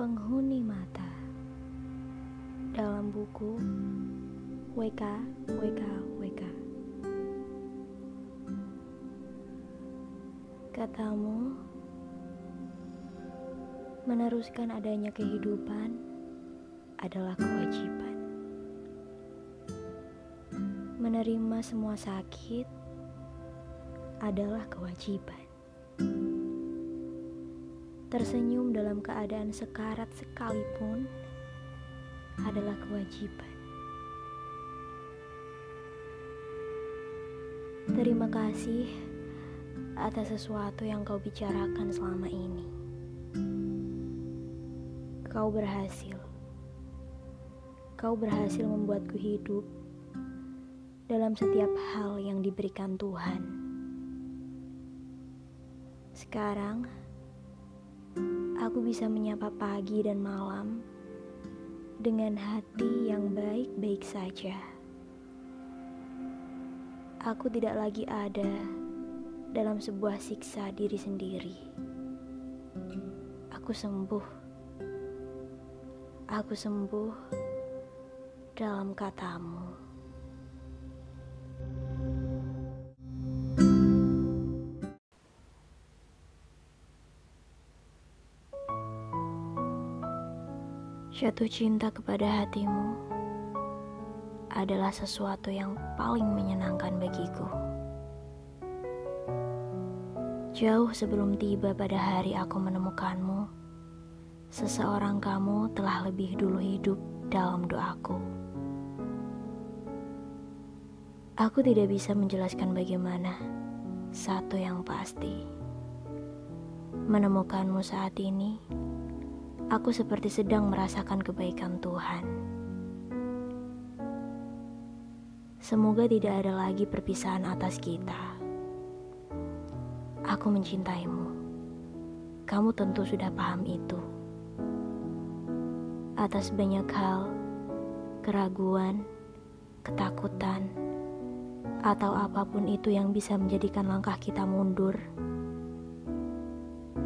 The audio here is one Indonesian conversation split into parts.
Penghuni Mata dalam buku WK WK WK Katamu meneruskan adanya kehidupan adalah kewajiban. Menerima semua sakit adalah kewajiban. Tersenyum dalam keadaan sekarat sekalipun adalah kewajiban. Terima kasih atas sesuatu yang kau bicarakan selama ini. Kau berhasil. Kau berhasil membuatku hidup dalam setiap hal yang diberikan Tuhan. Sekarang, aku bisa menyapa pagi dan malam dengan hati yang baik-baik saja. Aku tidak lagi ada dalam sebuah siksa diri sendiri. Aku sembuh. Aku sembuh dalam katamu. Jatuh cinta kepada hatimu adalah sesuatu yang paling menyenangkan bagiku. Jauh sebelum tiba pada hari aku menemukanmu, seseorang kamu telah lebih dulu hidup dalam doaku. Aku tidak bisa menjelaskan bagaimana, satu yang pasti. Menemukanmu saat ini aku seperti sedang merasakan kebaikan Tuhan. Semoga tidak ada lagi perpisahan atas kita. Aku mencintaimu. Kamu tentu sudah paham itu. Atas banyak hal, keraguan, ketakutan, atau apa pun itu yang bisa menjadikan langkah kita mundur.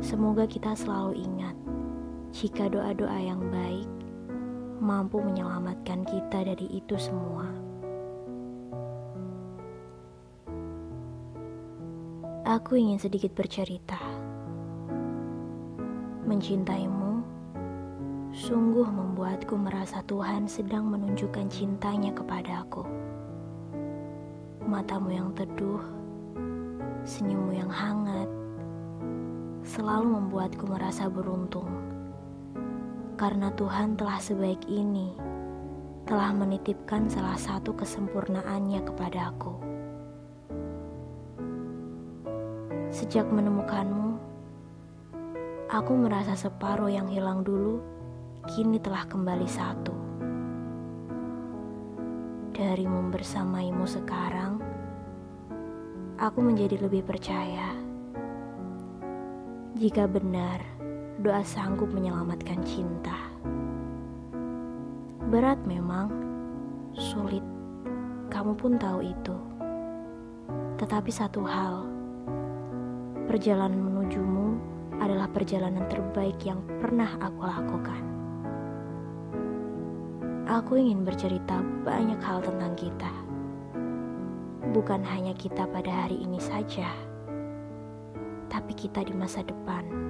Semoga kita selalu ingat jika doa-doa yang baik mampu menyelamatkan kita dari itu semua. Aku ingin sedikit bercerita. Mencintaimu sungguh membuatku merasa Tuhan sedang menunjukkan cintanya kepadaku. Matamu yang teduh, senyummu yang hangat, selalu membuatku merasa beruntung karena Tuhan telah sebaik ini, telah menitipkan salah satu kesempurnaannya kepada aku. Sejak menemukanmu, aku merasa separuh yang hilang dulu kini telah kembali satu. Dari membersamaimu sekarang, aku menjadi lebih percaya. Jika benar, doa sanggup menyelamatkan cinta. Berat memang, sulit, kamu pun tahu itu. Tetapi satu hal, perjalanan menujumu adalah perjalanan terbaik yang pernah aku lakukan. Aku ingin bercerita banyak hal tentang kita. Bukan hanya kita pada hari ini saja, tapi kita di masa depan.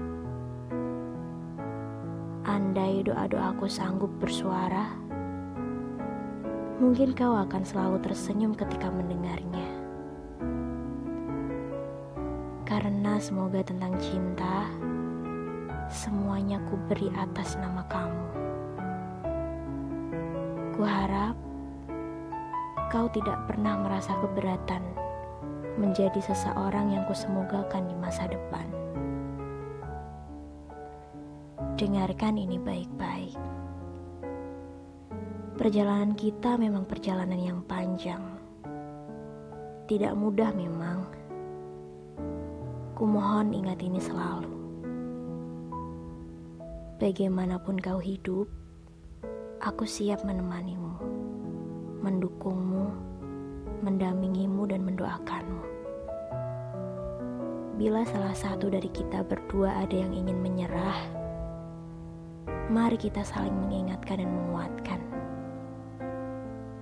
Andai doa-doaku sanggup bersuara, mungkin kau akan selalu tersenyum ketika mendengarnya. Karena semoga tentang cinta, semuanya ku beri atas nama kamu. Ku harap kau tidak pernah merasa keberatan menjadi seseorang yang kusemogakan di masa depan. Dengarkan ini baik-baik. Perjalanan kita memang perjalanan yang panjang. Tidak mudah memang. Kumohon ingat ini selalu. Bagaimanapun kau hidup, aku siap menemanimu, mendukungmu, mendampingimu dan mendoakanmu. Bila salah satu dari kita berdua ada yang ingin menyerah, mari kita saling mengingatkan dan menguatkan.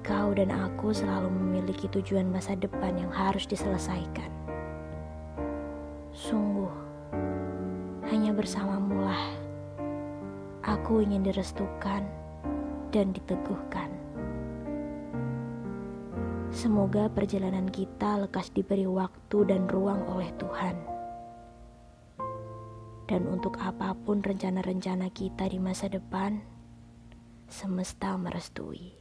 Kau dan aku selalu memiliki tujuan masa depan yang harus diselesaikan. Sungguh, hanya bersamamulah aku ingin direstukan dan diteguhkan. Semoga perjalanan kita lekas diberi waktu dan ruang oleh Tuhan. Dan untuk apa pun rencana-rencana kita di masa depan, semesta merestui.